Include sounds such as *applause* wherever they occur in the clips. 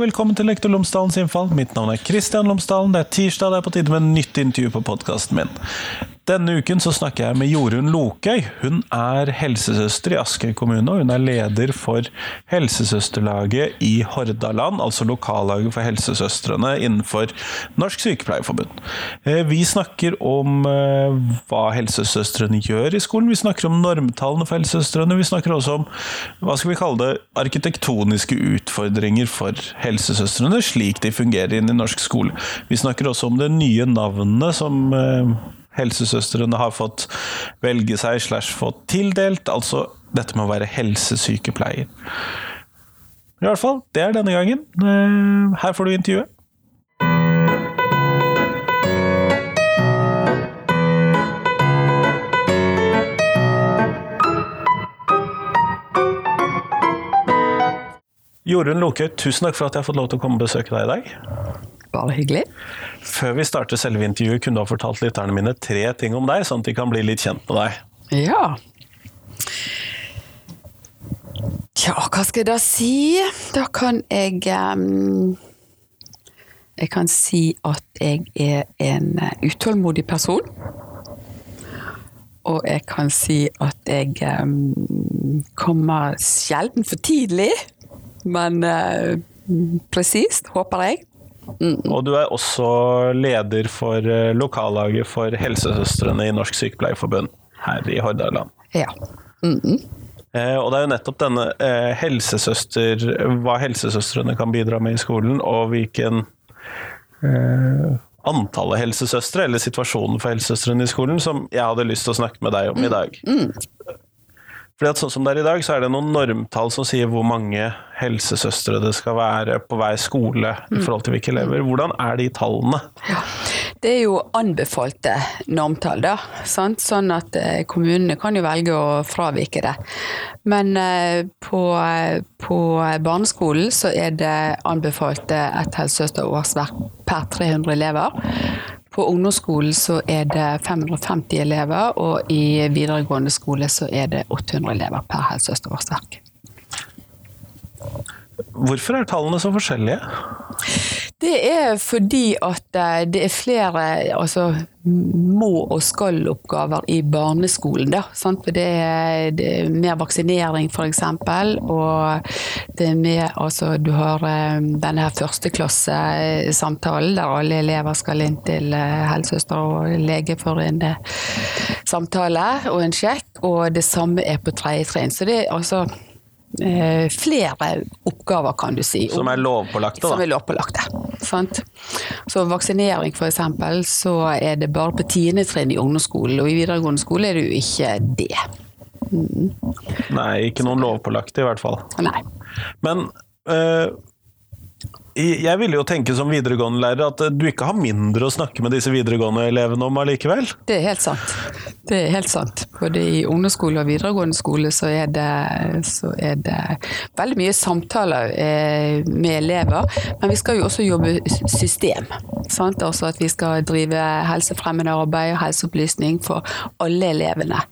velkommen til Lektor Lomsdalens innfall. Mitt navn er Kristian Lomsdalen. Det er tirsdag, det er på tide med nytt intervju på podkasten min. Denne uken så snakker jeg med Jorunn Lokøy. Hun er helsesøster i Askøy kommune, og hun er leder for Helsesøsterlaget i Hordaland, altså lokallaget for helsesøstrene innenfor Norsk Sykepleierforbund. Eh, vi snakker om eh, hva helsesøstrene gjør i skolen, vi snakker om normtallene for helsesøstrene, vi snakker også om hva skal vi kalle det, arkitektoniske utfordringer for helsesøstrene, slik de fungerer inn i norsk skole. Vi snakker også om det nye navnet som eh, helsesøstrene har fått velge seg slash fått tildelt, altså dette med å være helsesykepleier. I hvert fall, det er denne gangen. Eh, her får du intervjuet. Jorunn Loke, tusen takk for at jeg har fått lov til å komme og besøke deg i dag. Bare hyggelig. Før vi starter selve intervjuet, kunne du ha fortalt lytterne mine tre ting om deg, sånn at de kan bli litt kjent med deg. Ja. Tja, hva skal jeg da si? Da kan jeg um, Jeg kan si at jeg er en utålmodig person. Og jeg kan si at jeg um, kommer sjelden for tidlig, men uh, presist, håper jeg. Mm. Og du er også leder for eh, lokallaget for helsesøstrene i Norsk Sykepleierforbund her i Hordaland. Ja. Mm -mm. Eh, og det er jo nettopp denne eh, helsesøster, hva helsesøstrene kan bidra med i skolen, og hvilken eh, antallet helsesøstre, eller situasjonen for helsesøstrene i skolen, som jeg hadde lyst til å snakke med deg om i dag. Fordi at sånn som det er i dag, så er det noen normtall som sier hvor mange helsesøstre det skal være på hver skole i mm. forhold til hvilke elever. Hvordan er de tallene? Ja, det er jo anbefalte normtall, da. Sant? Sånn at eh, kommunene kan jo velge å fravike det. Men eh, på, på barneskolen så er det anbefalte et helsesøsterårsverk per 300 elever. På ungdomsskolen så er det 550 elever, og i videregående skole så er det 800 elever per helsesøsterårsverk. Hvorfor er tallene så forskjellige? Det er fordi at eh, det er flere altså, må- og skal-oppgaver i barneskolen. Da, det er, det er mer vaksinering, f.eks. Og det er mer altså, Du har eh, denne her førsteklassesamtalen der alle elever skal inn til eh, helsesøster og lege for en samtale og en sjekk. Og det samme er på tredje trinn. Så det er altså Eh, flere oppgaver, kan du si. Som er lovpålagte, da? Som er lovpålagte. Sant? Så vaksinering f.eks., så er det bare på tiende trinn i ungdomsskolen, og i videregående skole er det jo ikke det. Mm. Nei, ikke noen lovpålagte i hvert fall. Nei. Men øh, jeg ville jo tenke som videregående lærer at du ikke har mindre å snakke med disse videregående elevene om allikevel? Det er helt sant. Det er helt sant. Både i ungdomsskole og videregående skole så er det, så er det veldig mye samtaler eh, med elever. Men vi skal jo også jobbe system. Sant? Altså at vi skal drive helsefremmende arbeid og helseopplysning for alle elevene.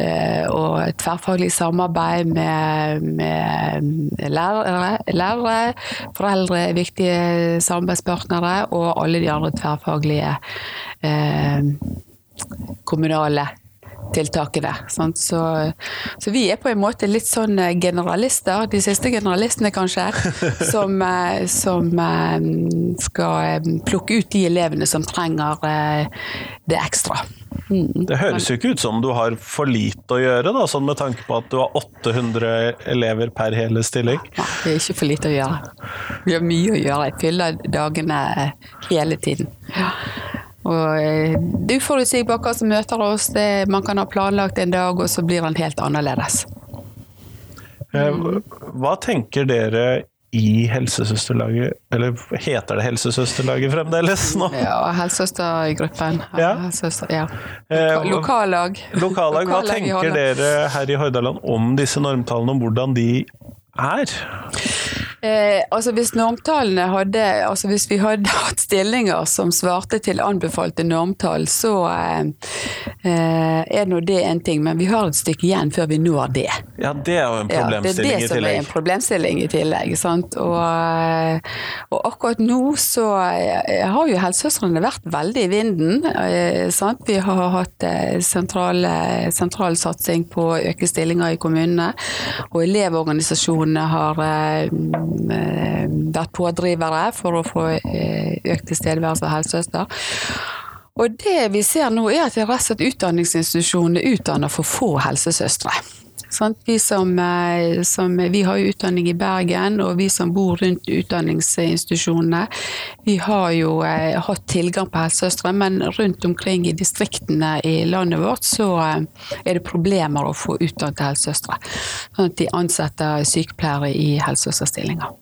Eh, og tverrfaglig samarbeid med, med lærere, lærere, foreldre viktige samarbeidspartnere, og alle de andre tverrfaglige eh, kommunale tiltakene. Så, så, vi er på en måte litt sånn eh, generalister, de siste generalistene kanskje, *laughs* som, eh, som eh, skal plukke ut de elevene som trenger det ekstra. Mm. Det høres jo ikke ut som du har for lite å gjøre, da, sånn med tanke på at du har 800 elever per hele stilling? Nei, det er ikke for lite å gjøre. Vi har mye å gjøre. Jeg fyller dagene hele tiden. Ja. Og eh, det er uforutsigbart hva som møter oss. Det, man kan ha planlagt en dag, og så blir den helt annerledes. Mm. Hva tenker dere i helsesøsterlaget, eller heter det helsesøsterlaget fremdeles nå? Ja, helsesøstergruppen. Ja. Helsesøster, ja. Eh, lokallag. Lokallag. Hva tenker dere her i Hordaland om disse normtallene, om hvordan de er? Eh, altså hvis normtallene hadde Altså hvis vi hadde *laughs* hatt stillinger som svarte til anbefalte normtall, så eh, eh, er nå det en ting, men vi har et stykke igjen før vi når det. Ja, det er jo en Ja, problemstilling det er det som er en problemstilling i tillegg. Sant? Og, eh, og akkurat nå så eh, har jo helsesøstrene vært veldig i vinden. eh, Sant? Vi har hatt sentral, sentral satsing på å øke stillinger i kommunene. Og elevorganisasjonene har vært pådrivere for å få eh, økt tilstedeværelse av helsesøster. Og det vi ser nå er at det er rett og slett utdanningsinstitusjonene utdanner for få helsesøstre. Sant? Vi, som, eh, som, vi har jo utdanning i Bergen, og vi som bor rundt utdanningsinstitusjonene, vi har jo eh, hatt tilgang på helsesøstre, men rundt omkring i distriktene i landet vårt så eh, er det problemer å få utdannet helsesøstre. Sånn at de ansetter sykepleiere i helsesøsterstillinger.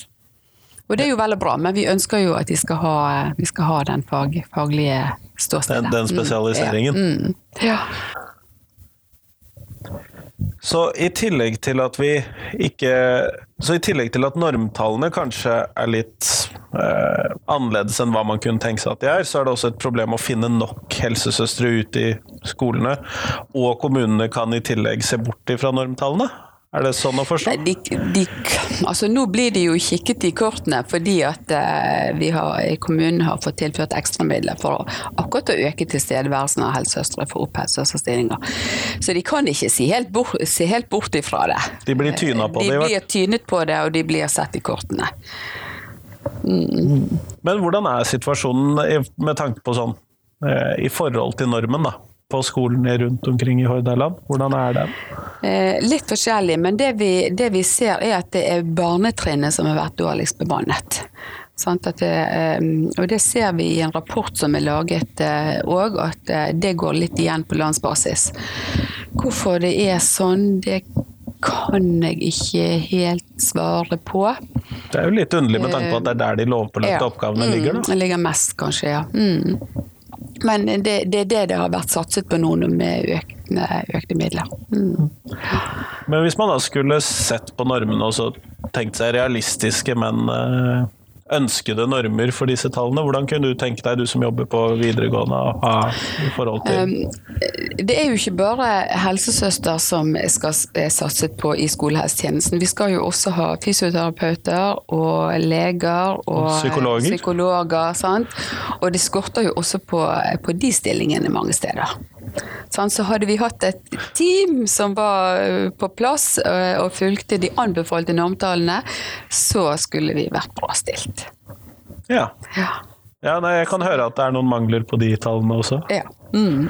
Og det er jo veldig bra, men vi ønsker jo at skal ha, vi skal ha den fag, faglige ståstedet. Den, den spesialiseringen. Mm, ja. Mm. ja. Så i tillegg til at vi ikke Så i tillegg til at normtallene kanskje er litt eh, annerledes enn hva man kunne tenke seg at de er, så er det også et problem å finne nok helsesøstre ute i skolene. Og kommunene kan i tillegg se bort ifra normtallene. Er det sånn å forstå? Nei, de, de, altså nå blir de jo kikket i kortene fordi at eh, vi har, kommunen har fått tilført ekstramidler for akkurat å øke tilstedeværelsen av helsesøstre for opp helsesøsterstillinger. Så de kan ikke se helt bort, se helt bort ifra det. De blir tyna på de det. De blir tynet på det, og de blir sett i kortene. Men hvordan er situasjonen med tanke på sånn eh, i forhold til normen, da? På skolene rundt omkring i Hordaland? Hvordan er den? Eh, litt forskjellig, men det vi, det vi ser er at det er barnetrinnet som har vært dårligst bemannet. Sånn At det, eh, og det ser vi i en rapport som er laget òg, at eh, det går litt igjen på landsbasis. Hvorfor det er sånn, det kan jeg ikke helt svare på. Det er jo litt underlig med tanke på at det er der de lovpålagte Ja. oppgavene ligger, Mm, da. det ligger mest, kanskje, ja. Mm. Men det, det er det det har vært satset på nå med økte, økte midler. Mm. Men hvis man da skulle sett på normene og så tenkt seg realistiske, men eh, ønskede normer for disse tallene, hvordan kunne du tenke deg, du som jobber på videregående, ha forhold til Det er jo ikke bare helsesøster som skal satset på i skolehelsetjenesten. Vi skal jo også ha fysioterapeuter og leger og Psykologer. psykologer? Og det skorter jo også på, på de stillingene mange steder. Sant? Så hadde vi hatt et team som var på plass og fulgte de anbefalte normtallene, så skulle vi vært bra stilt. Ja. Ja. ja nei, jeg kan høre at det er noen mangler på de tallene også. ja. Mm.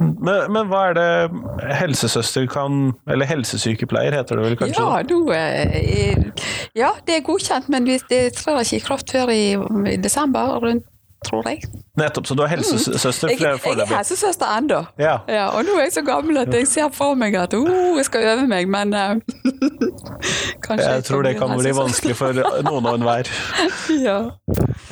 Men, men hva er det helsesøster kan Eller helsesykepleier heter det vel kanskje? Ja, nå, eh, ja, det er godkjent, men det trer ikke i kraft før i, i desember, rundt, tror jeg. Nettopp, så du har helsesøster Jeg, foreløpig? jeg er helsesøster ennå. Ja. og nå er jeg så gammel at jeg ser for meg at oh, jeg skal øve meg, men uh, *laughs* kanskje Jeg tror det kan bli vanskelig for noen og enhver. *laughs* Ja.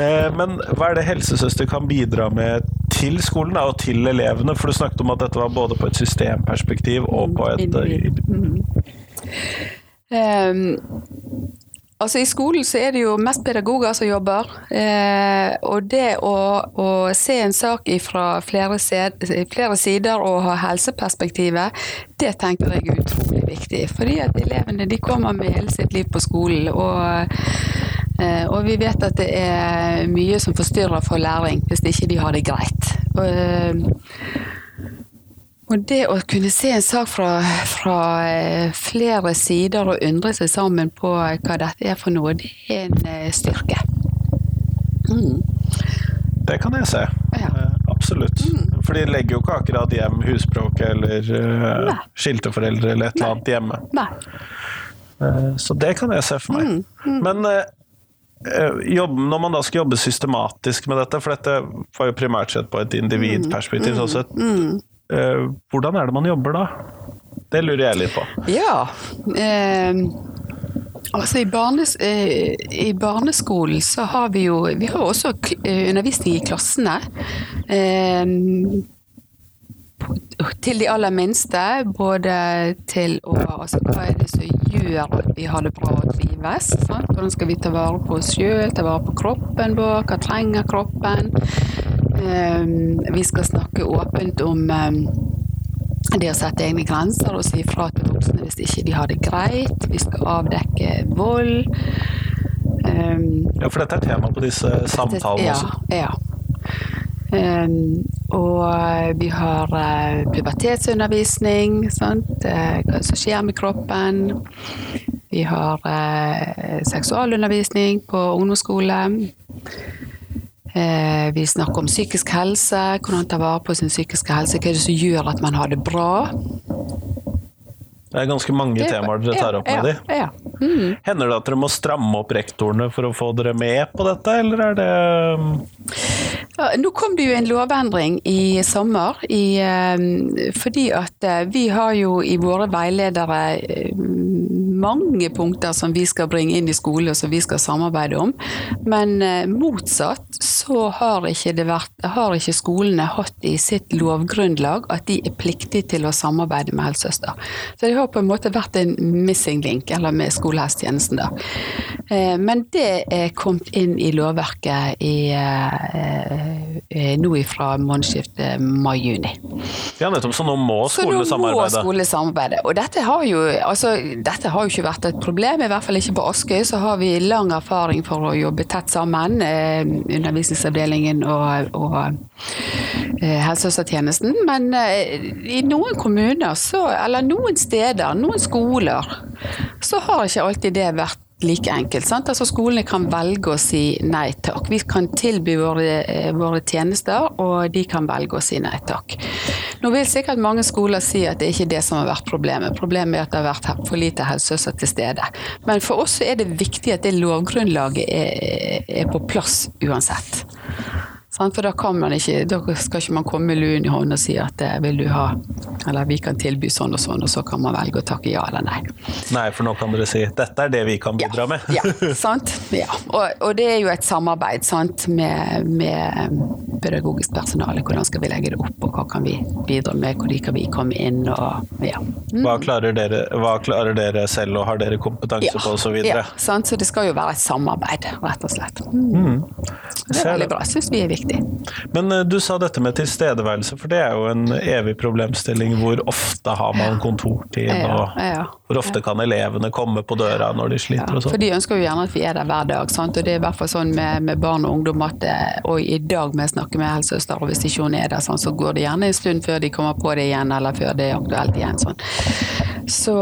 Eh, Men hva er det helsesøster kan bidra med til skolen da, og til elevene? For du snakket om at dette var både på et systemperspektiv og på et mm. Ehm, altså I skolen så er det jo mest pedagoger som jobber. Eh, og det å, å se en sak fra flere, flere sider og ha helseperspektivet, det tenker jeg er utrolig viktig. Fordi at elevene de kommer med hele sitt liv på skolen. og Eh, Og vi vet at det er mye som forstyrrer for læring hvis ikke de har det greit. Eh, og det å kunne se en sak fra, fra eh, flere sider og undre seg sammen på hva dette er for noe, det er en eh, styrke. Mm. Det kan jeg se. Ja. Mm. Eh, Absolutt. For de legger jo ikke akkurat hjem husbråk eller uh, skilteforeldre eller et eller annet hjemme. Eh, Så det kan jeg se for meg. Mm, Men eh, eh, jobb, når man da skal jobbe systematisk med dette, for dette var jo primært sett på et individperspektiv, Mm, sånn sett, eh, hvordan er det man jobber da? Det lurer jeg litt på. Ja. Eh, altså i, barnes, eh, I barneskolen så har vi jo Vi har også eh, undervisning i klassene. Eh, til de aller minste, både til å Altså hva er det som gjør at vi har det bra og trives. Sant? Hvordan skal vi ta vare på oss sjøl, ta vare på kroppen vår, hva trenger kroppen? Um, vi skal snakke åpent om um, det å sette egne grenser og si fra til voksne hvis ikke de har det greit. Vi skal avdekke vold. Um, ja, for dette er tema på disse samtalene ja, også? Ja. Um, og vi har uh, pubertetsundervisning, sant? Uh, hva som skjer med kroppen. Vi har uh, seksualundervisning på ungdomsskole. Vi snakker om psykisk helse, hvordan ta vare på sin psykiske helse. Hva er det som gjør at man har det bra? Det er ganske mange temaer dere tar opp med ja, de. Ja, mm. Hender det at dere må stramme opp rektorene for å få dere med på dette, eller er det um, ja, Nå kom det jo en lovendring i sommer, i, um, fordi at uh, vi har jo i våre veiledere mange punkter som vi skal bringe inn i skolen og som vi skal samarbeide om. Men uh, motsatt så har ikke, vært, har ikke skolene hatt i sitt lovgrunnlag at de er pliktige til å samarbeide med helsesøster. Så det har på en måte vært en missing link, eller med skolehelsetjenesten, da. Uh, men det er kommet inn i lovverket i, uh, nå fra månedsskiftet mai-juni. Ja, nettopp. Så nå må skolene samarbeide? Så nå må skolene samarbeide. Og dette har, jo, altså, dette har jo ikke vært et problem, i hvert fall ikke på Askøy. Så har vi lang erfaring for å jobbe tett sammen, eh, undervisningsavdelingen og, og eh, helsesøstertjenesten. Men eh, i noen kommuner, så, eller noen steder, noen skoler, så har ikke alltid det vært like enkelt. Sant? Altså Skolene kan velge å si nei takk. Vi kan tilby våre, våre, tjenester, og de kan velge å si nei takk. Nå vil sikkert mange skoler si at det er ikke det som har vært problemet. Problemet er at det har vært for lite helsesøster til stede. Men for oss er det viktig at det lovgrunnlaget er, er på plass uansett. For da kan man ikke, da skal ikke man komme med luen i hånden og si at vil du ha Eller vi kan tilby sånn og sånn, og så kan man velge å takke ja eller nei. Nei, for nå kan dere si dette er det vi kan bidra ja, med. ja, sant. Ja. Og, og, det er jo et samarbeid sant, med, med, pedagogisk personale. Hvordan skal vi legge det opp, og hva kan vi bidra med, hvor kan vi komme inn og ja. Mm. Hva, klarer dere, hva, klarer dere, selv og har dere kompetanse ja, på osv.? Ja, sant? så det skal jo være et samarbeid, rett og slett. Mm. Det er veldig bra. Syns vi er viktig. Men uh, du sa dette med tilstedeværelse, for det er jo en evig problemstilling. Hvor ofte har man kontortid, og hvor ofte kan elevene komme på døra når de sliter og sånn? For de ønsker jo gjerne at vi er der hver dag, sant? og det er i hvert fall sånn med, med barn og ungdom at og i dag må jeg snakke med helsesøster, og hvis ikke hun er der, sånn, så går det gjerne en stund før de kommer på det igjen, eller før det er aktuelt igjen. Sånn. Så,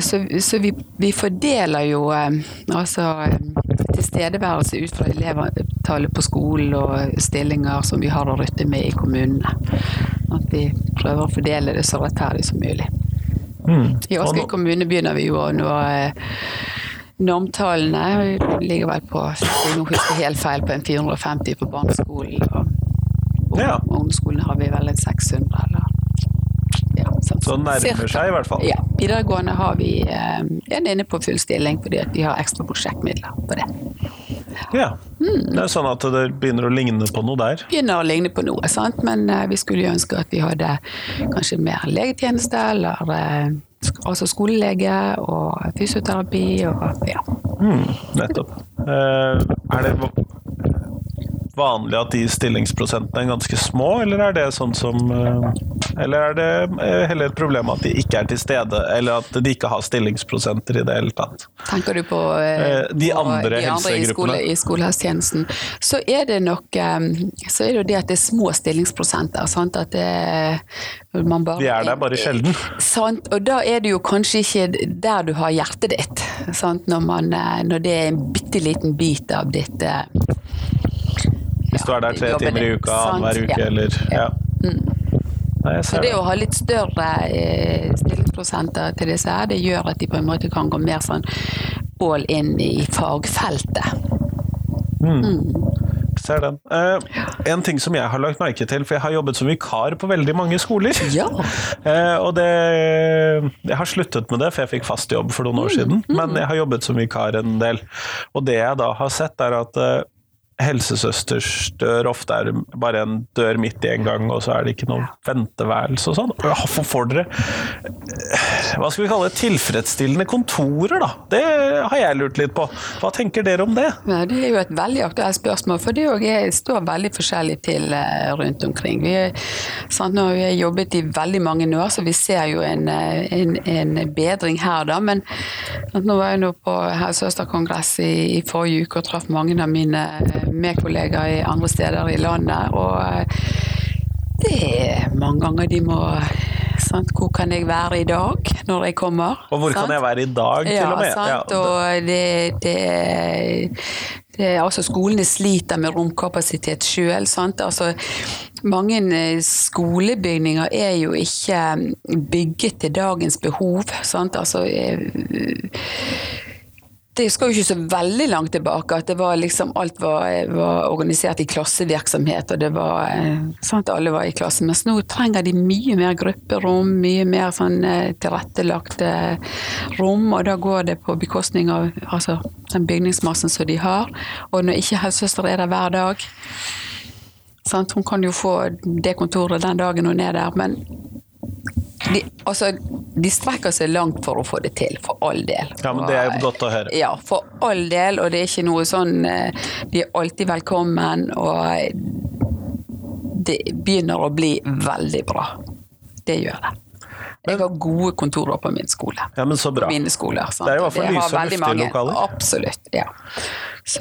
så, så vi, vi, fordeler jo altså tilstedeværelse ut fra elevtallet på skolen og stillinger som vi har å rutte med i kommunene. At vi prøver å fordele det så rettferdig som mulig. Mm. I Asker kommune begynner vi jo å nå normtallene. ligger vel på nå husker helt feil, på en 450 på barneskolen. Ja. ungdomsskolen har vi vel en 600 eller ja, sånn, så nærmer seg i hvert fall. Ja. Videregående har vi eh, en inne på full stilling fordi vi har ekstra prosjektmidler på det. Ja. Mm. Det er sånn at det begynner å ligne på noe der? Begynner å ligne på noe, sant? men uh, vi skulle jo ønske at vi hadde kanskje mer legetjeneste, eller uh, altså skolelege og fysioterapi og ja. Mm, nettopp. Uh, er det vanlig at de stillingsprosentene er ganske små, eller er det sånn som Eller er det heller et problem at de ikke er til stede, eller at de ikke har stillingsprosenter i det hele tatt? Tenker du på de andre, de andre i, skole, i skolehelsetjenesten, så er det nok så er det jo det at det er små stillingsprosenter. Sant? At det, man bare, de er der bare sjelden. Sant? Og da er det jo kanskje ikke der du har hjertet ditt, når, man, når, det er en bitte liten bit av ditt hvis du er der tre timer i uka annenhver uke, eller ja. Mm. Nei, så det å ha litt større eh, stillingsprosenter til disse her, det gjør at de på en måte kan gå mer sånn all in i fagfeltet. Mm. Mm. Ser den. Uh, en ting som jeg har lagt merke til, for jeg har jobbet som vikar på veldig mange skoler. Ja. Uh, *laughs* og det Jeg har sluttet med det, for jeg fikk fast jobb for noen år mm. siden. Men jeg har jobbet som vikar en del. Og det jeg da har sett, er at helsesøsters dør ofte er bare en dør midt i en gang, og så er det ikke noe venteværelse og sånn. Hvorfor får dere eh, hva skal vi kalle det, tilfredsstillende kontorer, da? Det har jeg lurt litt på. Hva tenker dere om det? Ja, det er jo et veldig aktuelt spørsmål, for det står veldig forskjellig til eh, rundt omkring. Vi, sant, nå har vi jobbet i veldig mange år, så vi ser jo en, eh, en, en bedring her, da. Men nå var jeg nå på helsesøsterkongress i, i forrige uke og traff mange av mine med kollegaer i andre steder i landet. Og det er mange ganger de må sant? Hvor kan jeg være i dag, når jeg kommer? Og hvor sant? kan jeg være i dag, til ja, og med? Sant? Ja, og det, det, det altså Skolene sliter med romkapasitet sjøl. Altså, mange eh, skolebygninger er jo ikke bygget til dagens behov. Sant? Altså, eh, det skal jo ikke så veldig langt tilbake at var liksom alt var, var organisert i klassevirksomhet, og det var sånn at alle var i klasse. Mens nå trenger de mye mer grupperom, mye mer sånn eh, tilrettelagte rom, og da går det på bekostning av altså, den bygningsmassen som de har. Og når ikke helsesøster er der hver dag sant? Hun kan jo få det kontoret den dagen hun er der, men de, altså, de strekker seg langt for å få det til, for all del. Ja, men Det er jo godt å høre. Ja, for all del, og det er ikke noe sånn eh, De er alltid velkommen, og det begynner å bli veldig bra. Det gjør det. Jeg har gode kontorer på min skole. Ja, men så bra. Mine skoler. Sant? Det er i hvert fall lyse og luftige lokaler. Absolutt, ja.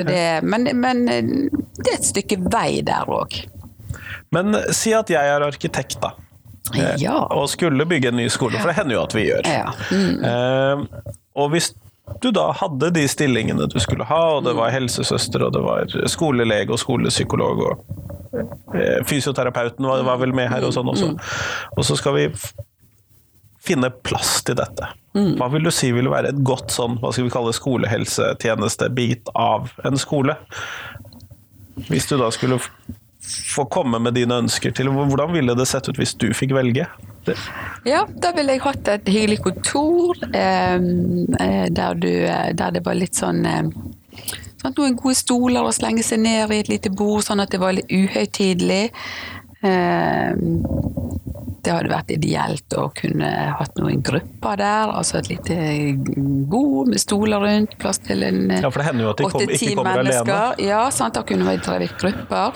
Det, men, men eh, det er et stykke vei der òg. Men si at jeg er arkitekt, da. Eh, ja. Og skulle bygge en ny skole, for det hender jo at vi gjør. Ja. Mm. Eh, og hvis du da hadde de stillingene du skulle ha, og det var helsesøster, og det var skolelege og skolepsykolog og eh, fysioterapeuten var, var, vel med her og sånn også. Og så skal vi finne plass til dette. Hva vil du si vil være et godt sånn, hva skal vi kalle skolehelsetjeneste-bit av en skole? Hvis du da skulle få komme med dine ønsker til. Hvordan ville det sett ut hvis du fikk velge? Det. Ja, da ville jeg hatt et hyggelig kontor eh, der, du, der, det var litt sånn eh, sånn Noen gode stoler å slenge seg ned i et lite bord, sånn at det var litt uhøytidelig. Eh, det hadde vært ideelt å kunne hatt noen grupper der. Altså et lite bord med stoler rundt, plass til en Ja, for det hender jo at de kom, ikke kommer mennesker. alene. Ja, sant, da kunne vi drevet grupper.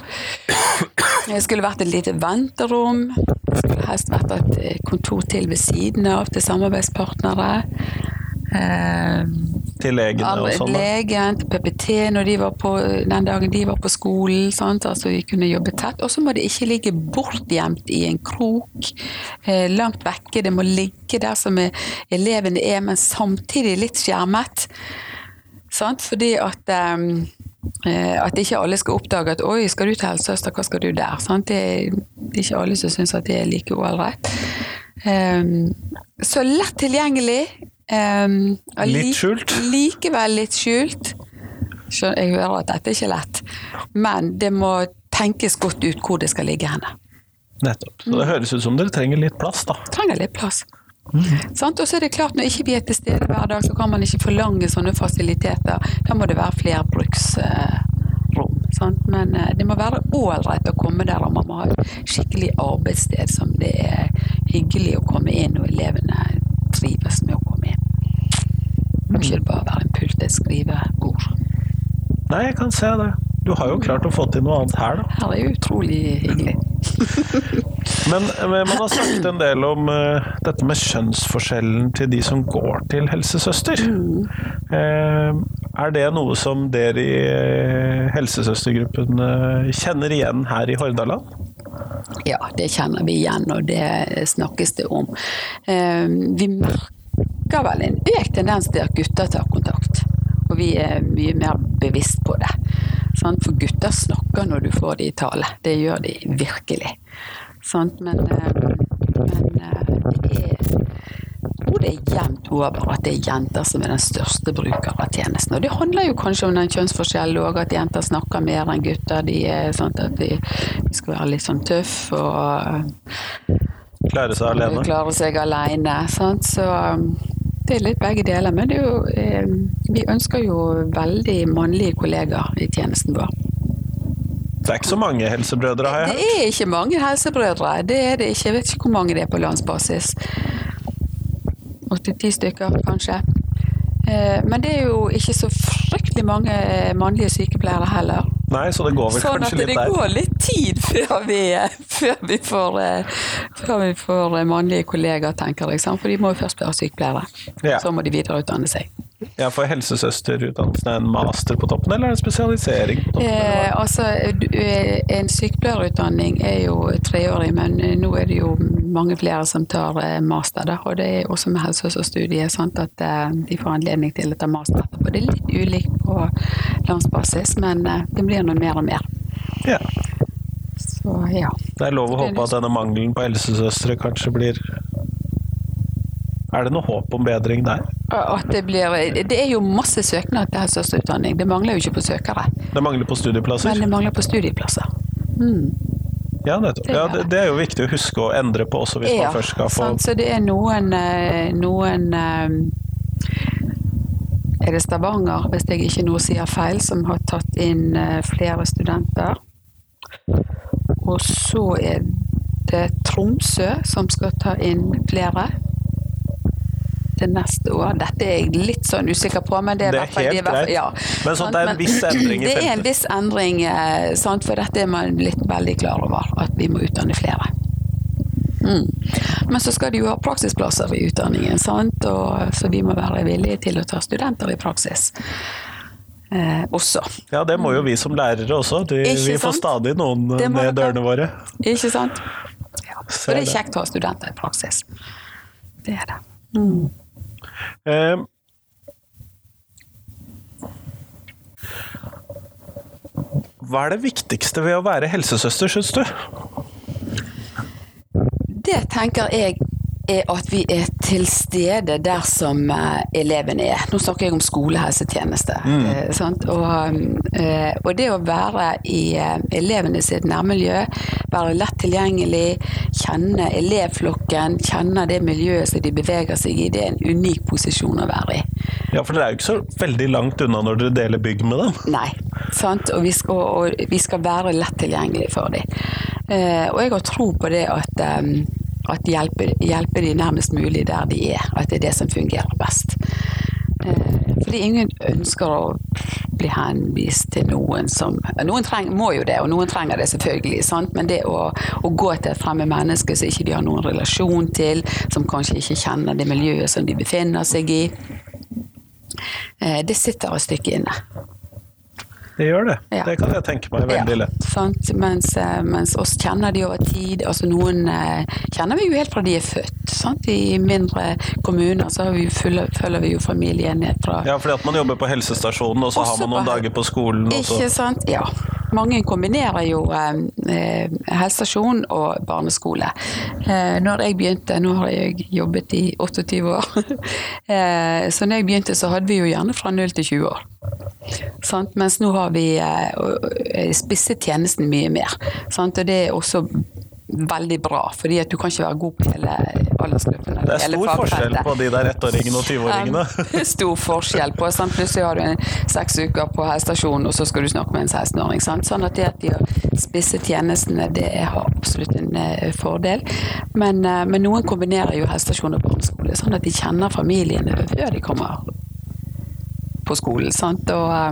Det skulle vært et lite venterom. Det skulle helst vært et kontor til ved siden av til samarbeidspartnere. Eh, til legene og sånn? Legen, til PPT når de var på, den dagen de var på skolen. Sant? Altså Vi kunne jobbe tett. Og så må det ikke ligge bortgjemt i en krok eh, langt vekke. Det må ligge der som elevene er, men samtidig litt skjermet. Sant? Fordi at eh, at ikke alle skal oppdage at 'oi, skal du til helsesøster, hva skal du der?' Sant? Det, det er ikke alle som syns at det er like ålreit. Um, så lett tilgjengelig, Um, litt skjult? Likevel litt skjult. Jeg hører at dette er ikke lett, men det må tenkes godt ut hvor det skal ligge henne. Nettopp. Så det høres ut som dere trenger litt plass, da. Trenger litt plass. Mm. Og så er det klart, når ikke vi er til stede hver dag, så kan man ikke forlange sånne fasiliteter. Da må det være flerbruksrom. Sant? Men eh, det må være ålreit å komme der, og man må ha et skikkelig arbeidssted som det er hyggelig å komme inn, og elevene trives med å ikke bare være en pult, et skrivebord. Nei, jeg kan se det. Du har jo klart å få til noe annet her, da. Her er jo utrolig hyggelig. *laughs* men, man har snakket en del om uh, dette med kjønnsforskjellen til de som går til helsesøster. Mm. Uh, er det noe som dere i uh, helsesøstergruppen kjenner igjen her i Hordaland? Ja, det kjenner vi igjen, og det snakkes det om. Vi merker vel en økt tendens til at gutter tar kontakt. Og vi er mye mer bevisst på det. For gutter snakker når du får de i tale. Det gjør de virkelig. Men, men det er det er jevnt over at det er jenter som er den største bruker av tjenesten. Og det handler jo kanskje om den kjønnsforskjellen òg, at jenter snakker mer enn gutter. De er sånn at de, de skal være litt sånn tøff og Klare seg alene? Klare seg alene. Sant? Så det er litt begge deler. Men jo, eh, vi ønsker jo veldig mannlige kollegaer i tjenesten vår. Det er ikke så mange helsebrødre, har jeg hørt? Det er ikke mange helsebrødre. Det er det ikke. Jeg vet ikke hvor mange det er på landsbasis. Åtte-ti stykker, kanskje. Eh, Men det er jo ikke så fryktelig mange mannlige sykepleiere heller. Nei, så det går vel Sånn at kanskje det litt der. går litt tid før vi, før vi, får, eh, før vi får mannlige kollegaer, tenker jeg. For de må jo først være sykepleiere. Ja. Så må de videreutdanne seg. Ja, for helsesøsterutdannelsen er en master på toppen, eller er det en spesialisering på toppen? Eh, altså, eh, en sykepleierutdanning er jo treårig, men eh, nå er det jo mange flere som tar eh, master. Da, og det er også med helsesøsterstudiet sånn at de får anledning til å ta master etterpå. Det er litt ulikt på landsbasis, men det blir nå mer og mer. Ja. Så ja. Det er lov å håpe at denne mangelen på helsesøstre kanskje blir Er det noe håp om bedring der? Det, blir, det er jo masse søknad til helsesøsterutdanning. Det mangler jo ikke på søkere, Det mangler på studieplasser? men det mangler på studieplasser. Mm. Ja, det Ja, det, det. er jo viktig å huske å endre på også hvis man først skal få sant, så det er noen, eh, noen eh, Er det Stavanger, hvis jeg ikke nå sier feil, som har tatt inn eh, flere studenter. Og så er det Tromsø som skal ta inn flere til neste år. Dette er jeg litt sånn usikker på, men det er, Det er helt greit. Ja, Men sånn, det er en viss *clears throat* endring i Det er en viss endring, eh, sant, for dette er man litt veldig klar over, at vi må utdanne flere. Mm. Men så skal de jo ha praksisplasser i utdanningen, sant? Og, så vi må være villige til å ta studenter i praksis eh, også. Ja, det må jo vi som lærere også. De, vi får sant? stadig noen ned dørene våre. Ikke sant? Ja. *laughs* Og det er kjekt å ha studenter i praksis. Det er det. Eh, Hva er det viktigste ved å være helsesøster, syns du? Det tenker jeg er at vi er til stede der som eh, elevene er. Nå snakker jeg om skolehelsetjeneste. eh, sant? Og, eh, og det å være i eh, elevene sitt nærmiljø, være lett tilgjengelig, kjenne elevflokken, kjenne det miljøet som de beveger seg i, det er en unik posisjon å være i. Ja, for dere er jo ikke så veldig langt unna når dere deler bygg med dem. Nei. Sant? Og, vi skal, og vi skal være lett tilgjengelig for dem. Eh, og jeg har tro på det at, eh, at hjelpe, hjelpe de nærmest mulig der de er. At det er det som fungerer best. Eh, fordi ingen ønsker å bli henvist til noen som Noen treng, må jo det, og noen trenger det selvfølgelig. Sant? Men det å, å gå til et fremmed menneske som ikke de har noen relasjon til, som kanskje ikke kjenner det miljøet som de befinner seg i, eh, det sitter et stykke inne. Det gjør det. Ja. Det kan jeg tenke meg veldig Ja, lett. Sant? Mens, eh, mens oss kjenner de over tid. altså Noen eh, kjenner vi jo helt fra de er født. Sant? I mindre kommuner så har vi, følger, vi jo familien ned fra Ja, fordi at man jobber på helsestasjonen, og så har man noen på- dager på skolen. Ikke sant? Ja. Mange kombinerer jo eh, eh, helsestasjon og barneskole. Eh, når jeg begynte, nå har jeg jobbet i 28 år, *laughs* eh, så når jeg begynte så hadde vi jo gjerne fra 0 til 20 år. Sant? Mens nå har vi eh, og spisset tjenesten mye mer. Sant? Og det er også veldig bra, fordi at du kan ikke være god på hele aldersgruppen. Det er stor forskjell på de der ettåringene og tyveåringene. *laughs* Stor forskjell på sant? Plutselig har du en seks uker på helsestasjonen, og så skal du snakke med en 16-åring. Sånn at det at de har spisset tjenestene, det har absolutt en eh, fordel. Men, eh, men noen kombinerer jo helsestasjon og barneskole, sånn at de kjenner familiene før de kommer på skolen. sant? Og eh,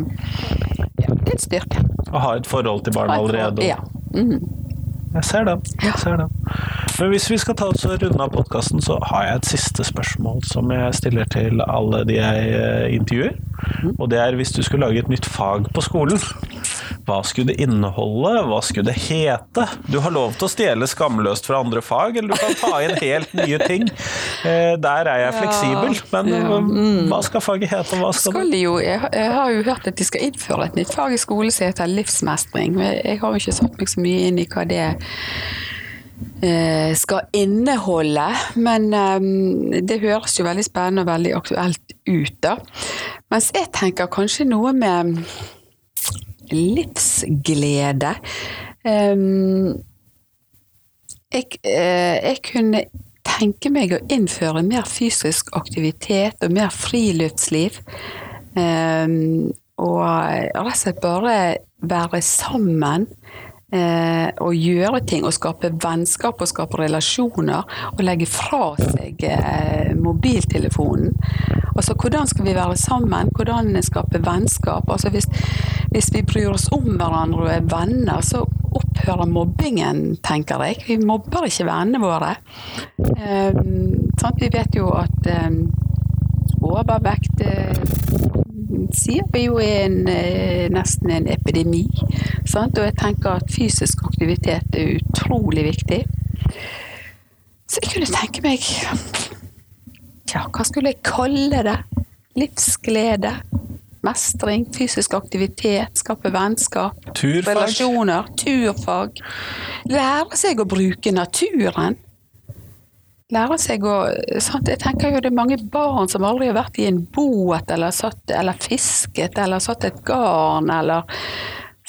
ja, det er en styrke. Å ha et forhold til barna allerede. Ja. Mhm. Jeg ser den. Jeg ser den. Men hvis vi skal ta oss runde av podkasten, så har jeg et siste spørsmål som jeg stiller til alle de jeg eh, intervjuer. Mhm. Og det er hvis du skulle lage et nytt fag på skolen, hva skulle det inneholde? Hva skulle det hete? Du har lov til å stjele skamløst fra andre fag, eller du kan ta inn helt nye ting. Eh, Der er jeg fleksibel. Men eh, hva skal faget hete? Hva skal skal jo, jeg, har- jo hørt at de skal innføre et nytt fag i skolen som heter livsmestring. Men jeg har jo ikke satt meg så mye inn i hva det er skal inneholde. Men eh, det høres jo veldig spennende og veldig aktuelt ut, da. Mens jeg tenker kanskje noe med livsglede. Um, jeg, eh, jeg kunne tenke meg å innføre mer fysisk aktivitet og mer friluftsliv. Um, og rett og slett bare være sammen eh, å gjøre ting og skape vennskap og skape relasjoner og legge fra seg eh, mobiltelefonen. Altså, hvordan skal vi være sammen? Hvordan skape vennskap? Altså, hvis, hvis vi bryr oss om hverandre og er venner, så opphører mobbingen, tenker jeg. Vi mobber ikke vennene våre. Eh? Vi vet jo at eh, overvekt eh, sier vi jo er en, eh, nesten en epidemi. Sant? Og jeg tenker at fysisk aktivitet er utrolig viktig. Så jeg kunne tenke meg Ja, hva skulle jeg kalle det? Livsglede. Mestring, fysisk aktivitet, skape vennskap. Turfag. Relasjoner. Turfag. Lære seg å bruke naturen lære seg å sant? Jeg tenker jo det er mange barn som aldri har vært i en båt eller, satt, eller fisket eller satt et garn eller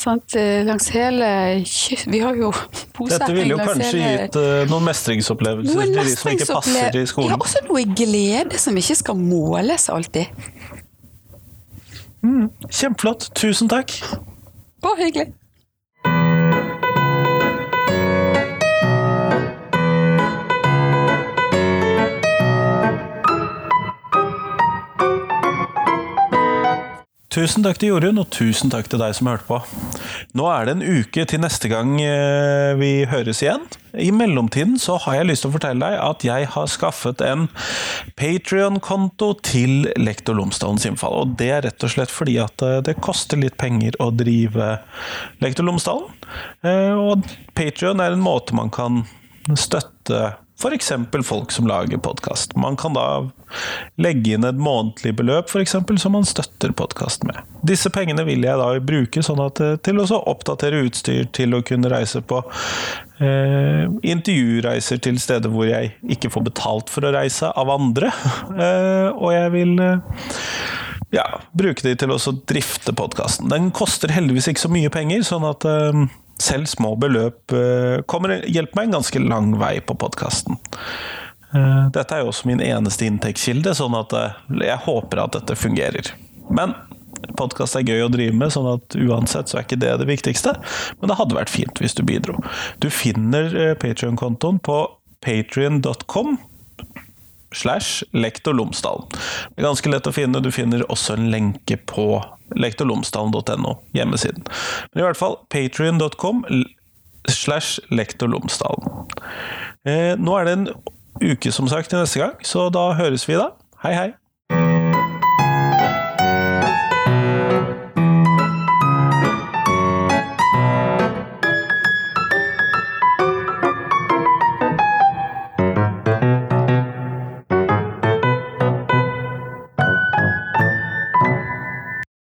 sant? langs hele kysten Vi har jo *laughs* Dette ville jo kanskje hele... gitt uh, noen mestringsopplevelser noen til de som ikke passer i skolen. Ja, også noe glede som ikke skal måles alltid. Mm, kjempeflott. Tusen takk. Bare hyggelig. Tusen takk til Jorunn, og tusen takk til deg som hørte på. Nå er det en uke til neste gang eh, vi høres igjen. I mellomtiden så har jeg lyst til å fortelle deg at jeg har skaffet en Patrion-konto til Lektor Lomsdalens innfall. Og det er rett og slett fordi at eh, det koster litt penger å drive Lektor Lomsdalen. Eh, og Patrion er en måte man kan støtte F.eks. folk som lager podkast. Man kan da legge inn et månedlig beløp for eksempel, som man støtter podkast med. Disse pengene vil jeg da bruke sånn at, eh, til å oppdatere utstyr, til å kunne reise på eh, intervjureiser til steder hvor jeg ikke får betalt for å reise av andre. *laughs* Eh, og jeg vil eh, ja, bruke de til å drifte podkasten. Den koster heldigvis ikke så mye penger, sånn at eh, selv små beløp eh, kommer, hjelper meg en ganske lang vei på podkasten. Eh, dette er jo også min eneste inntektskilde, sånn at eh, jeg håper at dette fungerer. Men podkast er gøy å drive med, sånn at uansett så er ikke det det viktigste. Men det hadde vært fint hvis du bidro. Du finner Patrion-kontoen på patrion.com slash lektor Lomsdalen. Det er ganske lett å finne. Du finner også en lenke på lektorlomsdalen.no, hjemmesiden. Men i hvert fall patrion.com slash lektorlomsdalen. Eh, nå er det en uke som sagt til neste gang, så da høres vi da. Hei, hei!